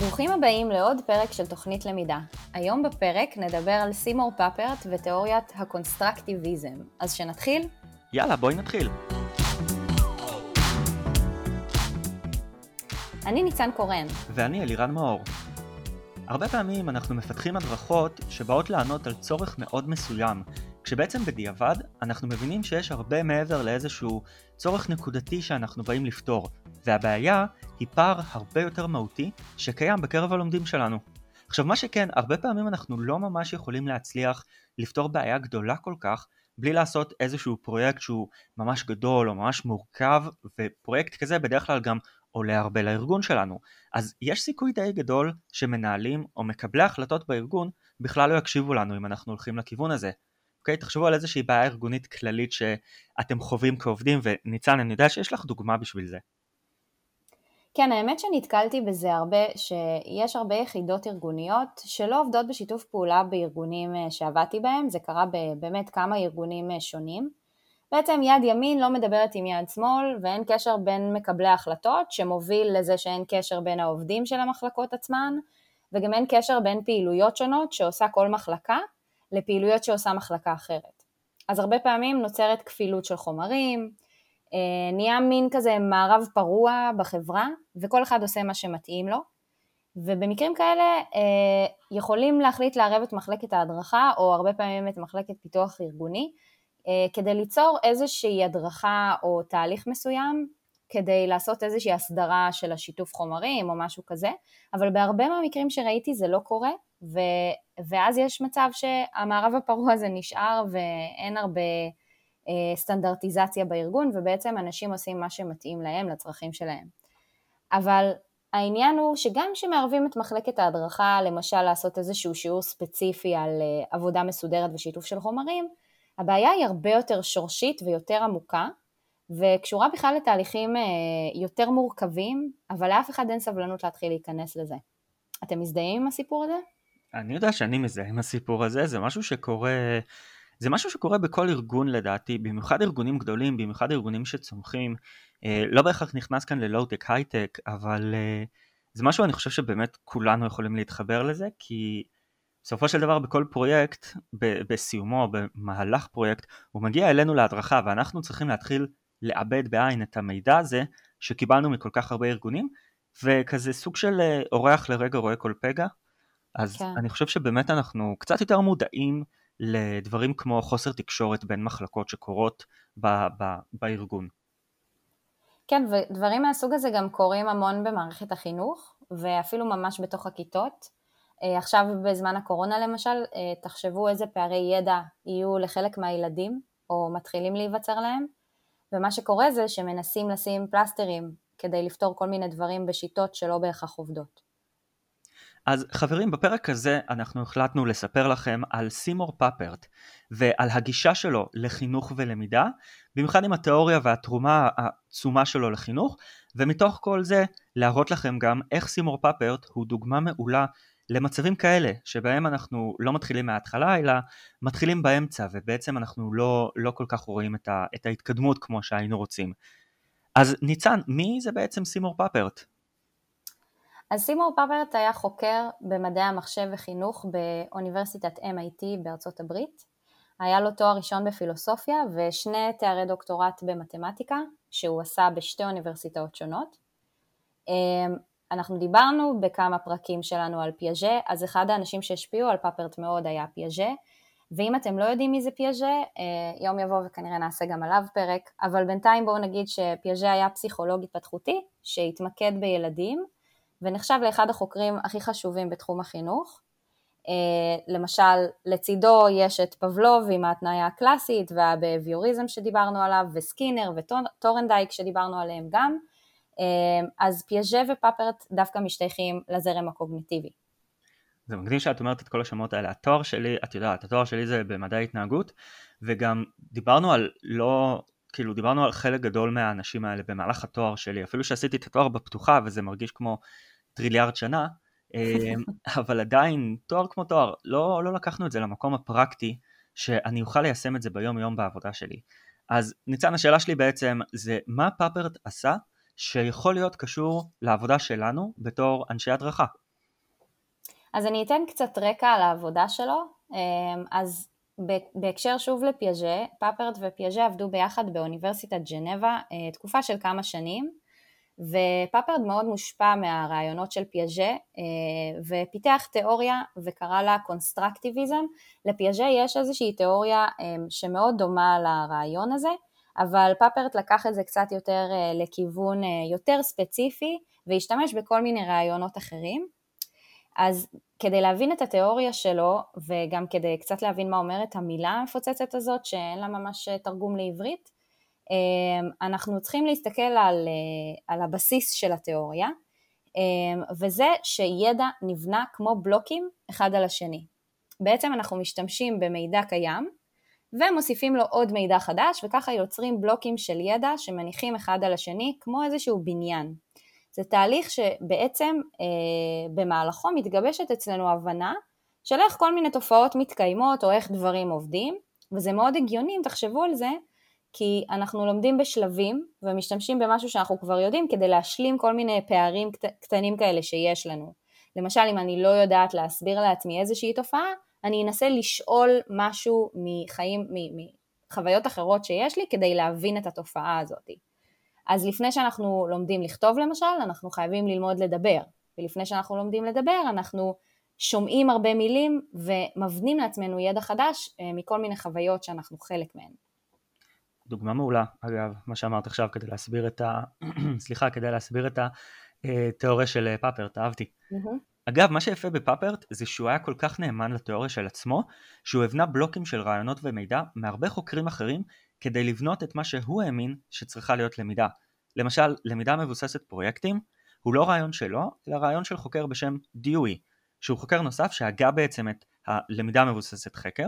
ברוכים הבאים לעוד פרק של תוכנית למידה. היום בפרק נדבר על סימור פאפרט ותיאוריית הקונסטרקטיביזם. אז שנתחיל? יאללה, בואי נתחיל. אני ניצן קורן. ואני אלירן מאור. הרבה פעמים אנחנו מפתחים הדרכות שבאות לענות על צורך מאוד מסוים, כשבעצם בדיעבד אנחנו מבינים שיש הרבה מעבר לאיזשהו צורך נקודתי שאנחנו באים לפתור, והבעיה היא פער הרבה יותר מהותי שקיים בקרב הלומדים שלנו. עכשיו מה שכן, הרבה פעמים אנחנו לא ממש יכולים להצליח לפתור בעיה גדולה כל כך בלי לעשות איזשהו פרויקט שהוא ממש גדול או ממש מורכב, ופרויקט כזה בדרך כלל גם עולה הרבה לארגון שלנו. אז יש סיכוי די גדול שמנהלים או מקבלי החלטות בארגון בכלל לא יקשיבו לנו אם אנחנו הולכים לכיוון הזה. אוקיי? תחשבו על איזושהי בעיה ארגונית כללית שאתם חווים כעובדים, וניצן, אני יודע שיש לך דוגמה בשביל זה. כן, האמת שנתקלתי בזה הרבה, שיש הרבה יחידות ארגוניות שלא עובדות בשיתוף פעולה בארגונים אה, שעבדתי בהם, זה קרה באמת כמה ארגונים אה, שונים. בעצם יד ימין לא מדברת עם יד שמאל ואין קשר בין מקבלי ההחלטות שמוביל לזה שאין קשר בין העובדים של המחלקות עצמן וגם אין קשר בין פעילויות שונות שעושה כל מחלקה לפעילויות שעושה מחלקה אחרת. אז הרבה פעמים נוצרת כפילות של חומרים, אה, נהיה מין כזה מערב פרוע בחברה וכל אחד עושה מה שמתאים לו. ובמקרים כאלה אה, יכולים להחליט לערב את מחלקת ההדרכה או הרבה פעמים את מחלקת פיתוח ארגוני אה, כדי ליצור איזושהי הדרכה או תהליך מסוים כדי לעשות איזושהי הסדרה של השיתוף חומרים או משהו כזה, אבל בהרבה מהמקרים שראיתי זה לא קורה, ו, ואז יש מצב שהמערב הפרוע הזה נשאר ואין הרבה אה, סטנדרטיזציה בארגון, ובעצם אנשים עושים מה שמתאים להם, לצרכים שלהם. אבל העניין הוא שגם כשמערבים את מחלקת ההדרכה, למשל לעשות איזשהו שיעור ספציפי על אה, עבודה מסודרת ושיתוף של חומרים, הבעיה היא הרבה יותר שורשית ויותר עמוקה, וקשורה בכלל לתהליכים אה, יותר מורכבים, אבל לאף אחד אין סבלנות להתחיל להיכנס לזה. אתם מזדהים עם הסיפור הזה? אני יודע שאני מזדהה עם הסיפור הזה, זה משהו שקורה, זה משהו שקורה בכל ארגון לדעתי, במיוחד ארגונים גדולים, במיוחד ארגונים שצומחים, אה, לא בהכרח נכנס כאן ללואו-טק הייטק, אבל אה, זה משהו אני חושב שבאמת כולנו יכולים להתחבר לזה, כי בסופו של דבר בכל פרויקט, בסיומו, במהלך פרויקט, הוא מגיע אלינו להדרכה ואנחנו צריכים להתחיל לעבד בעין את המידע הזה שקיבלנו מכל כך הרבה ארגונים, וכזה סוג של אה, אורח לרגע רואה כל פגע. אז כן. אני חושב שבאמת אנחנו קצת יותר מודעים לדברים כמו חוסר תקשורת בין מחלקות שקורות ב- ב- בארגון. כן, ודברים מהסוג הזה גם קורים המון במערכת החינוך, ואפילו ממש בתוך הכיתות. אה, עכשיו בזמן הקורונה למשל, אה, תחשבו איזה פערי ידע יהיו לחלק מהילדים, או מתחילים להיווצר להם, ומה שקורה זה שמנסים לשים פלסטרים כדי לפתור כל מיני דברים בשיטות שלא בהכרח עובדות. אז חברים, בפרק הזה אנחנו החלטנו לספר לכם על סימור פאפרט ועל הגישה שלו לחינוך ולמידה, במיוחד עם התיאוריה והתרומה העצומה שלו לחינוך, ומתוך כל זה להראות לכם גם איך סימור פאפרט הוא דוגמה מעולה למצבים כאלה, שבהם אנחנו לא מתחילים מההתחלה, אלא מתחילים באמצע, ובעצם אנחנו לא, לא כל כך רואים את, ה, את ההתקדמות כמו שהיינו רוצים. אז ניצן, מי זה בעצם סימור פאפרט? אז סימור פאפרט היה חוקר במדעי המחשב וחינוך באוניברסיטת MIT בארצות הברית. היה לו תואר ראשון בפילוסופיה ושני תארי דוקטורט במתמטיקה, שהוא עשה בשתי אוניברסיטאות שונות. אמ, אנחנו דיברנו בכמה פרקים שלנו על פיאז'ה, אז אחד האנשים שהשפיעו על פאפרט מאוד היה פיאז'ה, ואם אתם לא יודעים מי זה פיאז'ה, אה, יום יבוא וכנראה נעשה גם עליו פרק, אבל בינתיים בואו נגיד שפיאז'ה היה פסיכולוג התפתחותי שהתמקד בילדים, ונחשב לאחד החוקרים הכי חשובים בתחום החינוך. אה, למשל, לצידו יש את פבלוב עם ההתניה הקלאסית והבהביוריזם שדיברנו עליו, וסקינר וטורנדייק שדיברנו עליהם גם, אה, אז פיאז'ה ופאפרט דווקא משתייכים לזרם הקוגניטיבי. זה מגניב שאת אומרת את כל השמות האלה. התואר שלי, את יודעת, התואר שלי זה במדעי התנהגות, וגם דיברנו על לא, כאילו דיברנו על חלק גדול מהאנשים האלה במהלך התואר שלי, אפילו שעשיתי את התואר בפתוחה וזה מרגיש כמו טריליארד שנה, אה, אבל עדיין תואר כמו תואר, לא, לא לקחנו את זה למקום הפרקטי שאני אוכל ליישם את זה ביום יום בעבודה שלי. אז ניצן השאלה שלי בעצם זה מה פאפרט עשה שיכול להיות קשור לעבודה שלנו בתור אנשי הדרכה. אז אני אתן קצת רקע על העבודה שלו. אז בהקשר שוב לפיאז'ה, פאפרט ופיאז'ה עבדו ביחד באוניברסיטת ג'נבה תקופה של כמה שנים, ופאפרט מאוד מושפע מהרעיונות של פיאז'ה ופיתח תיאוריה וקרא לה קונסטרקטיביזם. לפיאז'ה יש איזושהי תיאוריה שמאוד דומה לרעיון הזה, אבל פאפרט לקח את זה קצת יותר אה, לכיוון אה, יותר ספציפי והשתמש בכל מיני רעיונות אחרים. אז כדי להבין את התיאוריה שלו וגם כדי קצת להבין מה אומרת המילה המפוצצת הזאת שאין לה ממש אה, תרגום לעברית, אנחנו צריכים להסתכל על, על הבסיס של התיאוריה וזה שידע נבנה כמו בלוקים אחד על השני. בעצם אנחנו משתמשים במידע קיים ומוסיפים לו עוד מידע חדש, וככה יוצרים בלוקים של ידע שמניחים אחד על השני כמו איזשהו בניין. זה תהליך שבעצם אה, במהלכו מתגבשת אצלנו הבנה של איך כל מיני תופעות מתקיימות או איך דברים עובדים, וזה מאוד הגיוני אם תחשבו על זה, כי אנחנו לומדים בשלבים ומשתמשים במשהו שאנחנו כבר יודעים כדי להשלים כל מיני פערים קט, קטנים כאלה שיש לנו. למשל, אם אני לא יודעת להסביר לעצמי איזושהי תופעה, אני אנסה לשאול משהו מחיים, מחוויות אחרות שיש לי כדי להבין את התופעה הזאת. אז לפני שאנחנו לומדים לכתוב למשל, אנחנו חייבים ללמוד לדבר, ולפני שאנחנו לומדים לדבר אנחנו שומעים הרבה מילים ומבנים לעצמנו ידע חדש אה, מכל מיני חוויות שאנחנו חלק מהן. דוגמה מעולה, אגב, מה שאמרת עכשיו כדי להסביר את ה... סליחה, כדי להסביר את התיאוריה של אה, פאפרט, אהבתי. Mm-hmm. אגב, מה שיפה בפאפרט זה שהוא היה כל כך נאמן לתיאוריה של עצמו, שהוא הבנה בלוקים של רעיונות ומידע מהרבה חוקרים אחרים כדי לבנות את מה שהוא האמין שצריכה להיות למידה. למשל, למידה מבוססת פרויקטים הוא לא רעיון שלו, אלא רעיון של חוקר בשם דיואי, שהוא חוקר נוסף שהגה בעצם את הלמידה מבוססת חקר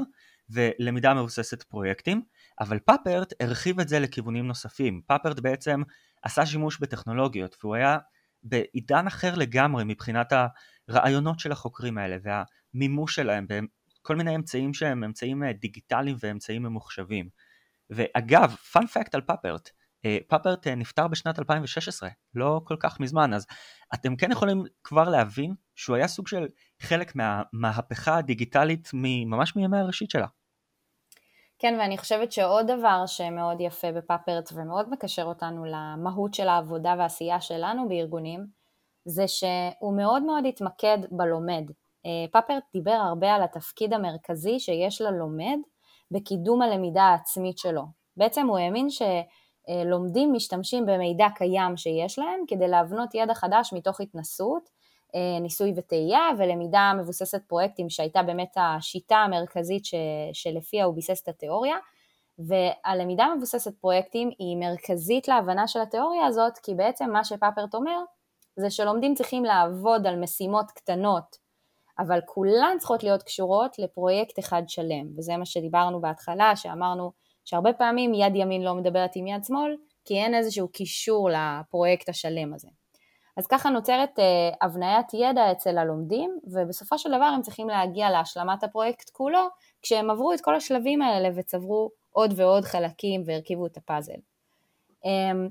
ולמידה מבוססת פרויקטים, אבל פאפרט הרחיב את זה לכיוונים נוספים. פאפרט בעצם עשה שימוש בטכנולוגיות והוא היה בעידן אחר לגמרי מבחינת הרעיונות של החוקרים האלה והמימוש שלהם בכל מיני אמצעים שהם אמצעים אה, דיגיטליים ואמצעים ממוחשבים. ואגב, fun fact על פאפרט, פאפרט נפטר בשנת 2016, לא כל כך מזמן, אז אתם כן יכולים כבר להבין שהוא היה סוג של חלק מהמהפכה הדיגיטלית ממש מימי הראשית שלה. כן, ואני חושבת שעוד דבר שמאוד יפה בפאפרט ומאוד מקשר אותנו למהות של העבודה והעשייה שלנו בארגונים, זה שהוא מאוד מאוד התמקד בלומד. אה, פאפרט דיבר הרבה על התפקיד המרכזי שיש ללומד בקידום הלמידה העצמית שלו. בעצם הוא האמין שלומדים משתמשים במידע קיים שיש להם כדי להבנות ידע חדש מתוך התנסות, ניסוי וטעייה ולמידה מבוססת פרויקטים שהייתה באמת השיטה המרכזית ש, שלפיה הוא ביסס את התיאוריה והלמידה מבוססת פרויקטים היא מרכזית להבנה של התיאוריה הזאת כי בעצם מה שפאפרט אומר זה שלומדים צריכים לעבוד על משימות קטנות אבל כולן צריכות להיות קשורות לפרויקט אחד שלם וזה מה שדיברנו בהתחלה שאמרנו שהרבה פעמים יד ימין לא מדברת עם יד שמאל כי אין איזשהו קישור לפרויקט השלם הזה. אז ככה נוצרת אה, הבניית ידע אצל הלומדים, ובסופו של דבר הם צריכים להגיע להשלמת הפרויקט כולו, כשהם עברו את כל השלבים האלה וצברו עוד ועוד חלקים והרכיבו את הפאזל. אמ,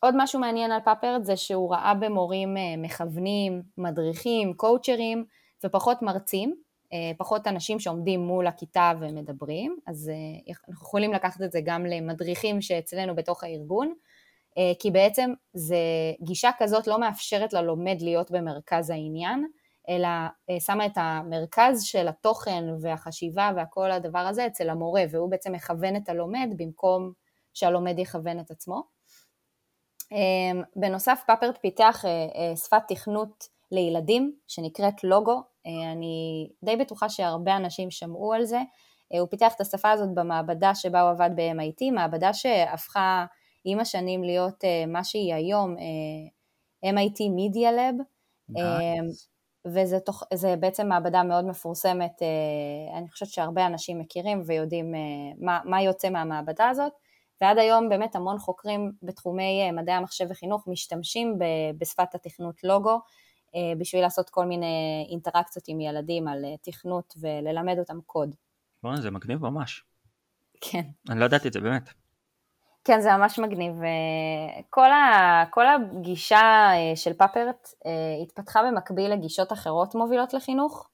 עוד משהו מעניין על פאפרד זה שהוא ראה במורים אה, מכוונים, מדריכים, קואוצ'רים ופחות מרצים, אה, פחות אנשים שעומדים מול הכיתה ומדברים, אז אנחנו יכולים לקחת את זה גם למדריכים שאצלנו בתוך הארגון, אה, כי בעצם זה, גישה כזאת לא מאפשרת ללומד להיות במרכז העניין, אלא אה, שמה את המרכז של התוכן והחשיבה והכל הדבר הזה אצל המורה, והוא בעצם מכוון את הלומד במקום שהלומד יכוון את עצמו. אה, בנוסף, פאפרט פיתח שפת תכנות לילדים שנקראת לוגו, אני די בטוחה שהרבה אנשים שמעו על זה, הוא פיתח את השפה הזאת במעבדה שבה הוא עבד ב-MIT, מעבדה שהפכה עם השנים להיות uh, מה שהיא היום, uh, אה, MIT Media Lab, nice. uh, וזה בעצם מעבדה מאוד מפורסמת, uh, אני חושבת שהרבה אנשים מכירים ויודעים uh, מה, מה יוצא מהמעבדה הזאת, ועד היום באמת המון חוקרים בתחומי uh, מדעי המחשב וחינוך משתמשים ב, בשפת התכנות לוגו, uh, בשביל לעשות כל מיני אינטראקציות עם ילדים על uh, תכנות וללמד אותם קוד. בוא'נה, זה מגניב ממש. כן. אני לא ידעתי את זה באמת. כן, זה ממש מגניב. כל, ה, כל הגישה של פאפרט התפתחה במקביל לגישות אחרות מובילות לחינוך,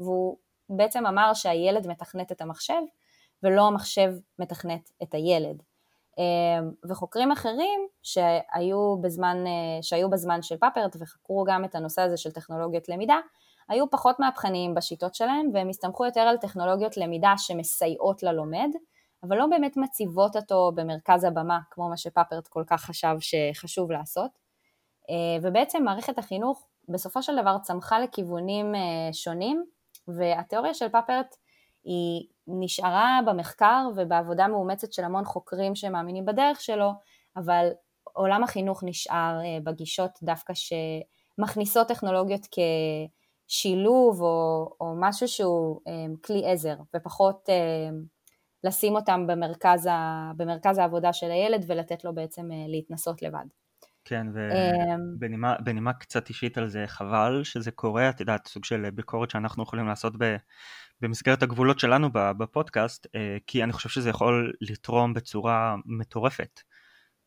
והוא בעצם אמר שהילד מתכנת את המחשב, ולא המחשב מתכנת את הילד. וחוקרים אחרים שהיו בזמן, אה, שהיו בזמן של פאפרט וחקרו גם את הנושא הזה של טכנולוגיות למידה, היו פחות מהפכניים בשיטות שלהם והם הסתמכו יותר על טכנולוגיות למידה שמסייעות ללומד, אבל לא באמת מציבות אותו במרכז הבמה, כמו מה שפאפרט כל כך חשב שחשוב לעשות. אה, ובעצם מערכת החינוך בסופו של דבר צמחה לכיוונים אה, שונים, והתיאוריה של פאפרט היא נשארה במחקר ובעבודה מאומצת של המון חוקרים שמאמינים בדרך שלו, אבל עולם החינוך נשאר אה, בגישות דווקא שמכניסות טכנולוגיות כשילוב או, או משהו שהוא כלי עזר, ופחות לשים אותם במרכז, ה, במרכז העבודה של הילד ולתת לו בעצם להתנסות לבד. כן, ובנימה קצת אישית על זה, חבל שזה קורה, את יודעת, סוג של ביקורת שאנחנו יכולים לעשות ב... במסגרת הגבולות שלנו בפודקאסט, אה, כי אני חושב שזה יכול לתרום בצורה מטורפת.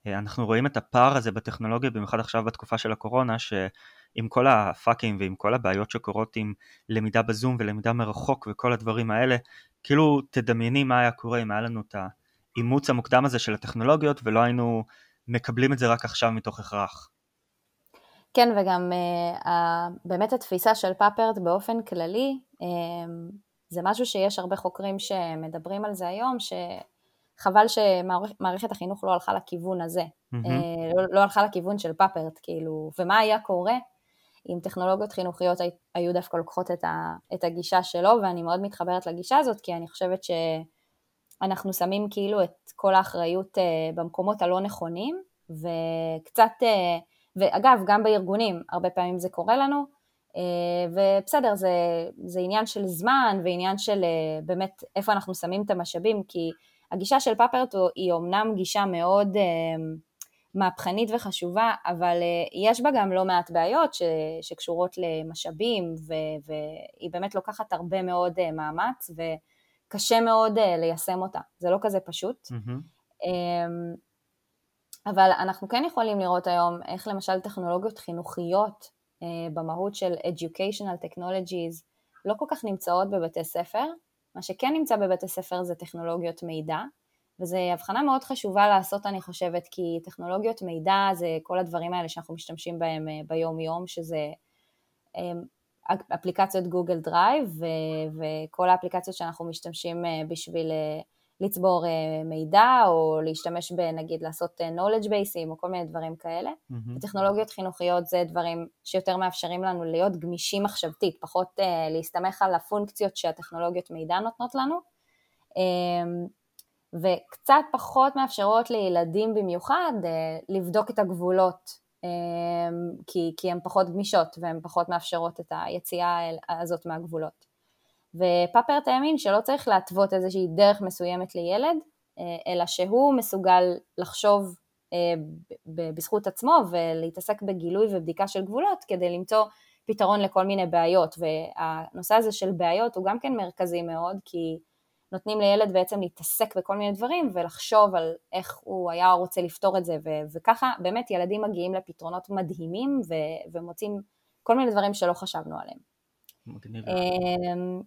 אה, אנחנו רואים את הפער הזה בטכנולוגיה, במיוחד עכשיו בתקופה של הקורונה, שעם כל הפאקים ועם כל הבעיות שקורות עם למידה בזום ולמידה מרחוק וכל הדברים האלה, כאילו תדמייני מה היה קורה אם היה לנו את האימוץ המוקדם הזה של הטכנולוגיות ולא היינו מקבלים את זה רק עכשיו מתוך הכרח. כן, וגם uh, באמת התפיסה של פאפרט באופן כללי, uh, זה משהו שיש הרבה חוקרים שמדברים על זה היום, שחבל שמערכת החינוך לא הלכה לכיוון הזה, mm-hmm. לא, לא הלכה לכיוון של פאפרט, כאילו, ומה היה קורה אם טכנולוגיות חינוכיות היו דווקא לוקחות את, ה, את הגישה שלו, ואני מאוד מתחברת לגישה הזאת, כי אני חושבת שאנחנו שמים כאילו את כל האחריות אה, במקומות הלא נכונים, וקצת, ואגב, גם בארגונים, הרבה פעמים זה קורה לנו, אה, ובסדר, זה, זה עניין של זמן ועניין של אה, באמת איפה אנחנו שמים את המשאבים, כי הגישה של פאפרט היא אומנם גישה מאוד אה, מהפכנית וחשובה, אבל יש בה גם לא מעט בעיות ש, שקשורות למשאבים, ו, והיא באמת לוקחת הרבה מאוד מאמץ, וקשה מאוד ליישם אותה, זה לא כזה פשוט. Mm-hmm. אבל אנחנו כן יכולים לראות היום איך למשל טכנולוגיות חינוכיות אה, במהות של Educational Technologies לא כל כך נמצאות בבתי ספר, מה שכן נמצא בבתי ספר זה טכנולוגיות מידע, וזו הבחנה מאוד חשובה לעשות אני חושבת, כי טכנולוגיות מידע זה כל הדברים האלה שאנחנו משתמשים בהם אה, ביום יום, שזה אה, אפליקציות גוגל דרייב וכל האפליקציות שאנחנו משתמשים בשביל לצבור מידע או להשתמש בנגיד לעשות knowledge bases או כל מיני דברים כאלה. Mm-hmm. טכנולוגיות חינוכיות זה דברים שיותר מאפשרים לנו להיות גמישים מחשבתית, פחות להסתמך על הפונקציות שהטכנולוגיות מידע נותנות לנו, וקצת פחות מאפשרות לילדים במיוחד uh, לבדוק את הגבולות, um, כי, כי הן פחות גמישות והן פחות מאפשרות את היציאה הזאת מהגבולות. ופאפרט האמין שלא צריך להתוות איזושהי דרך מסוימת לילד, אה, אלא שהוא מסוגל לחשוב אה, בזכות עצמו ולהתעסק בגילוי ובדיקה של גבולות כדי למצוא פתרון לכל מיני בעיות. והנושא הזה של בעיות הוא גם כן מרכזי מאוד, כי נותנים לילד בעצם להתעסק בכל מיני דברים ולחשוב על איך הוא היה רוצה לפתור את זה, ו- וככה באמת ילדים מגיעים לפתרונות מדהימים ו- ומוצאים כל מיני דברים שלא חשבנו עליהם. מגניב. אמ,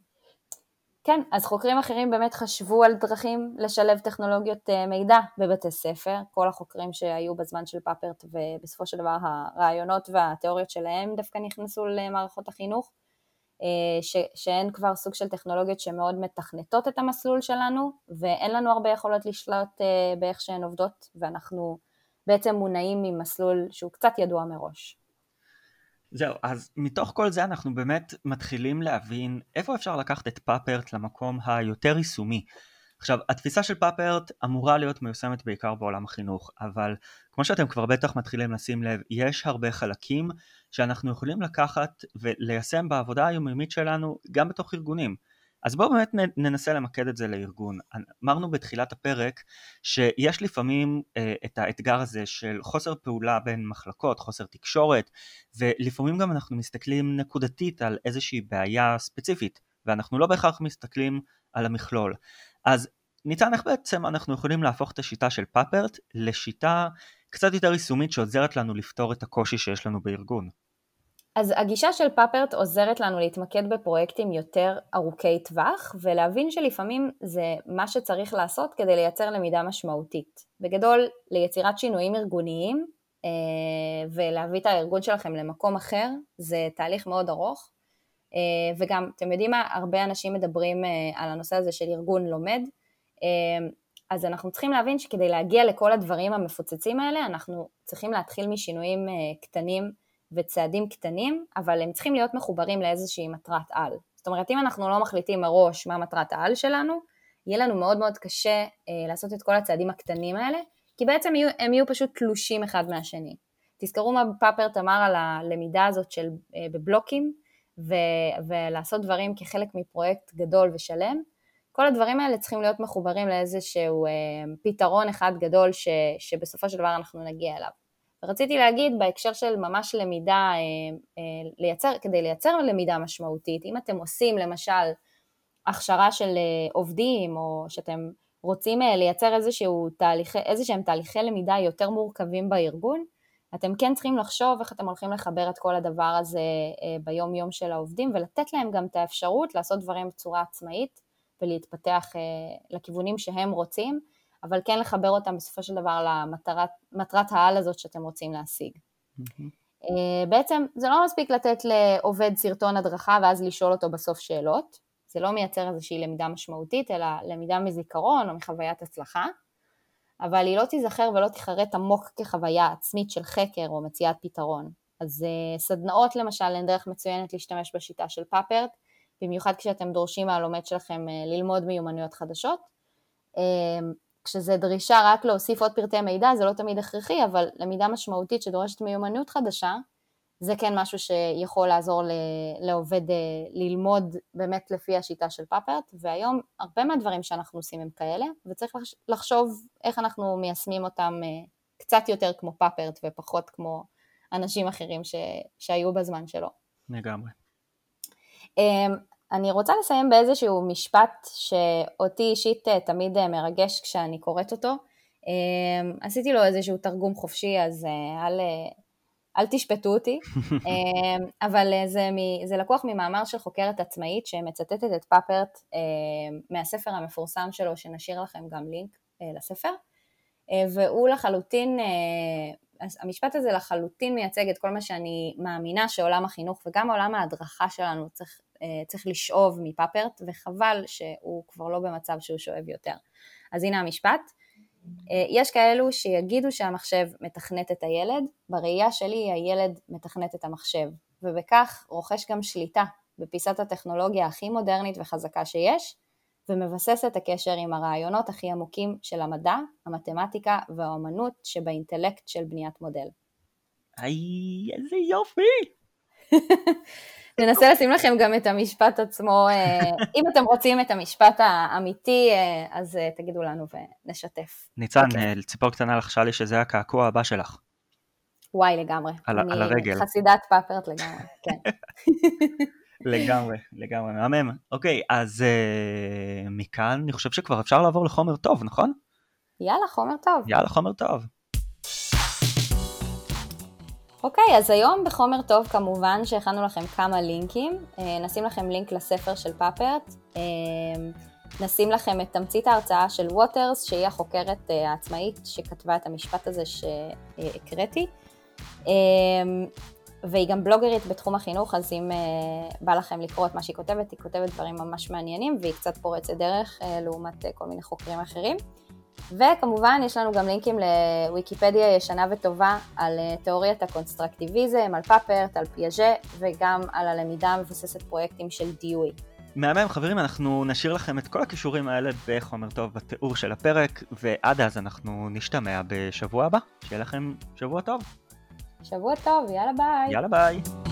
כן, אז חוקרים אחרים באמת חשבו על דרכים לשלב טכנולוגיות אה, מידע בבתי ספר, כל החוקרים שהיו בזמן של פאפרט ובסופו של דבר הרעיונות והתיאוריות שלהם דווקא נכנסו למערכות החינוך, ש, שהן כבר סוג של טכנולוגיות שמאוד מתכנתות את המסלול שלנו ואין לנו הרבה יכולות לשלוט אה, באיך שהן עובדות ואנחנו בעצם מונעים ממסלול שהוא קצת ידוע מראש. זהו, אז מתוך כל זה אנחנו באמת מתחילים להבין איפה אפשר לקחת את פאפרט למקום היותר יישומי. עכשיו, התפיסה של פאפרט אמורה להיות מיושמת בעיקר בעולם החינוך, אבל כמו שאתם כבר בטח מתחילים לשים לב, יש הרבה חלקים שאנחנו יכולים לקחת וליישם בעבודה היומיומית שלנו גם בתוך ארגונים. אז בואו באמת ננסה למקד את זה לארגון. אמרנו בתחילת הפרק שיש לפעמים אה, את האתגר הזה של חוסר פעולה בין מחלקות, חוסר תקשורת, ולפעמים גם אנחנו מסתכלים נקודתית על איזושהי בעיה ספציפית, ואנחנו לא בהכרח מסתכלים על המכלול. אז ניצן, איך בעצם אנחנו יכולים להפוך את השיטה של פאפרט לשיטה קצת יותר יישומית שעוזרת לנו לפתור את הקושי שיש לנו בארגון? אז הגישה של פאפרט עוזרת לנו להתמקד בפרויקטים יותר ארוכי טווח ולהבין שלפעמים זה מה שצריך לעשות כדי לייצר למידה משמעותית. בגדול, ליצירת שינויים ארגוניים אה, ולהביא את הארגון שלכם למקום אחר זה תהליך מאוד ארוך וגם, אתם יודעים מה, הרבה אנשים מדברים אה, על הנושא הזה של ארגון לומד אז אנחנו צריכים להבין שכדי להגיע לכל הדברים המפוצצים האלה אנחנו צריכים להתחיל משינויים קטנים וצעדים קטנים, אבל הם צריכים להיות מחוברים לאיזושהי מטרת על. זאת אומרת, אם אנחנו לא מחליטים מראש מה מטרת העל שלנו, יהיה לנו מאוד מאוד קשה אה, לעשות את כל הצעדים הקטנים האלה, כי בעצם יהיו, הם יהיו פשוט תלושים אחד מהשני. תזכרו מה פאפרט אמר על הלמידה הזאת של אה, בבלוקים, ו, ולעשות דברים כחלק מפרויקט גדול ושלם. כל הדברים האלה צריכים להיות מחוברים לאיזשהו אה, פתרון אחד גדול ש, שבסופו של דבר אנחנו נגיע אליו. רציתי להגיד בהקשר של ממש למידה, אה, אה, לייצר, כדי לייצר למידה משמעותית, אם אתם עושים למשל הכשרה של אה, עובדים, או שאתם רוצים לייצר איזשהו תהליכי, איזשהם תהליכי למידה יותר מורכבים בארגון, אתם כן צריכים לחשוב איך אתם הולכים לחבר את כל הדבר הזה ביום יום של העובדים ולתת להם גם את האפשרות לעשות דברים בצורה עצמאית ולהתפתח לכיוונים שהם רוצים, אבל כן לחבר אותם בסופו של דבר למטרת העל הזאת שאתם רוצים להשיג. Mm-hmm. בעצם זה לא מספיק לתת לעובד סרטון הדרכה ואז לשאול אותו בסוף שאלות, זה לא מייצר איזושהי למידה משמעותית, אלא למידה מזיכרון או מחוויית הצלחה, אבל היא לא תיזכר ולא תיחרט עמוק כחוויה עצמית של חקר או מציאת פתרון. אז אה, סדנאות למשל הן דרך מצוינת להשתמש בשיטה של פאפרט, במיוחד כשאתם דורשים מהלומד שלכם אה, ללמוד מיומנויות חדשות. כשזה דרישה רק להוסיף עוד פרטי מידע זה לא תמיד הכרחי, אבל למידה משמעותית שדורשת מיומנות חדשה, זה כן משהו שיכול לעזור לעובד אה, ללמוד באמת לפי השיטה של פאפרט, והיום הרבה מהדברים שאנחנו עושים הם כאלה, וצריך לחשוב איך אנחנו מיישמים אותם אה, קצת יותר כמו פאפרט ופחות כמו אנשים אחרים ש, שהיו בזמן שלו. לגמרי. אמ, אני רוצה לסיים באיזשהו משפט שאותי אישית אה, תמיד מרגש כשאני קוראת אותו. אמ, עשיתי לו איזשהו תרגום חופשי, אז אה, אל, תשפטו אותי, אמ, אבל זה, מ, זה לקוח ממאמר של חוקרת עצמאית שמצטטת את פאפרט מהספר המפורסם שלו, שנשאיר לכם גם לינק לספר, והוא לחלוטין, המשפט הזה לחלוטין מייצג את כל מה שאני מאמינה שעולם החינוך וגם עולם ההדרכה שלנו צריך אה, צריך לשאוב מפאפרט, וחבל שהוא כבר לא במצב שהוא שואב יותר. אז הנה המשפט. אה, יש כאלו שיגידו שהמחשב מתכנת את הילד, בראייה שלי הילד מתכנת את המחשב, ובכך רוכש גם שליטה בפיסת הטכנולוגיה הכי מודרנית וחזקה שיש, ומבסס את הקשר עם הרעיונות הכי עמוקים של המדע, המתמטיקה והאומנות שבאינטלקט של בניית מודל. היי, איזה יופי! ננסה לשים לכם גם את המשפט עצמו, אה, אם אתם רוצים את המשפט האמיתי, אה, אז אה, תגידו לנו ונשתף. ניצן, okay. אוקיי. ציפור קטנה לחשה לי שזה הקעקוע הבא שלך. וואי, לגמרי. על, אני על הרגל. חסידת פאפרט לגמרי, כן. לגמרי, לגמרי, מהמם. אוקיי, אז uh, מכאן אני חושב שכבר אפשר לעבור לחומר טוב, נכון? יאללה, חומר טוב. יאללה, חומר טוב. אוקיי, אז היום בחומר טוב כמובן שהכנו לכם כמה לינקים, אה, נשים לכם לינק לספר של פאפרט, אה, נשים לכם את תמצית ההרצאה של ווטרס, שהיא החוקרת אה, העצמאית שכתבה את המשפט הזה שהקראתי, והיא גם בלוגרית בתחום החינוך, אז אם בא לכם לקרוא את מה שהיא כותבת, היא כותבת דברים ממש מעניינים והיא קצת פורצת דרך לעומת כל מיני חוקרים אחרים. וכמובן יש לנו גם לינקים לוויקיפדיה ישנה וטובה על אה, תיאוריית הקונסטרקטיביזם, על פאפרט, על פיאז'ה וגם על הלמידה המבוססת פרויקטים של דיואי. מהמם חברים, אנחנו נשאיר לכם את כל הכישורים האלה בחומר טוב בתיאור של הפרק, ועד אז אנחנו נשתמע בשבוע הבא. שיהיה לכם שבוע טוב. שבוע טוב, יאללה ביי. יאללה ביי.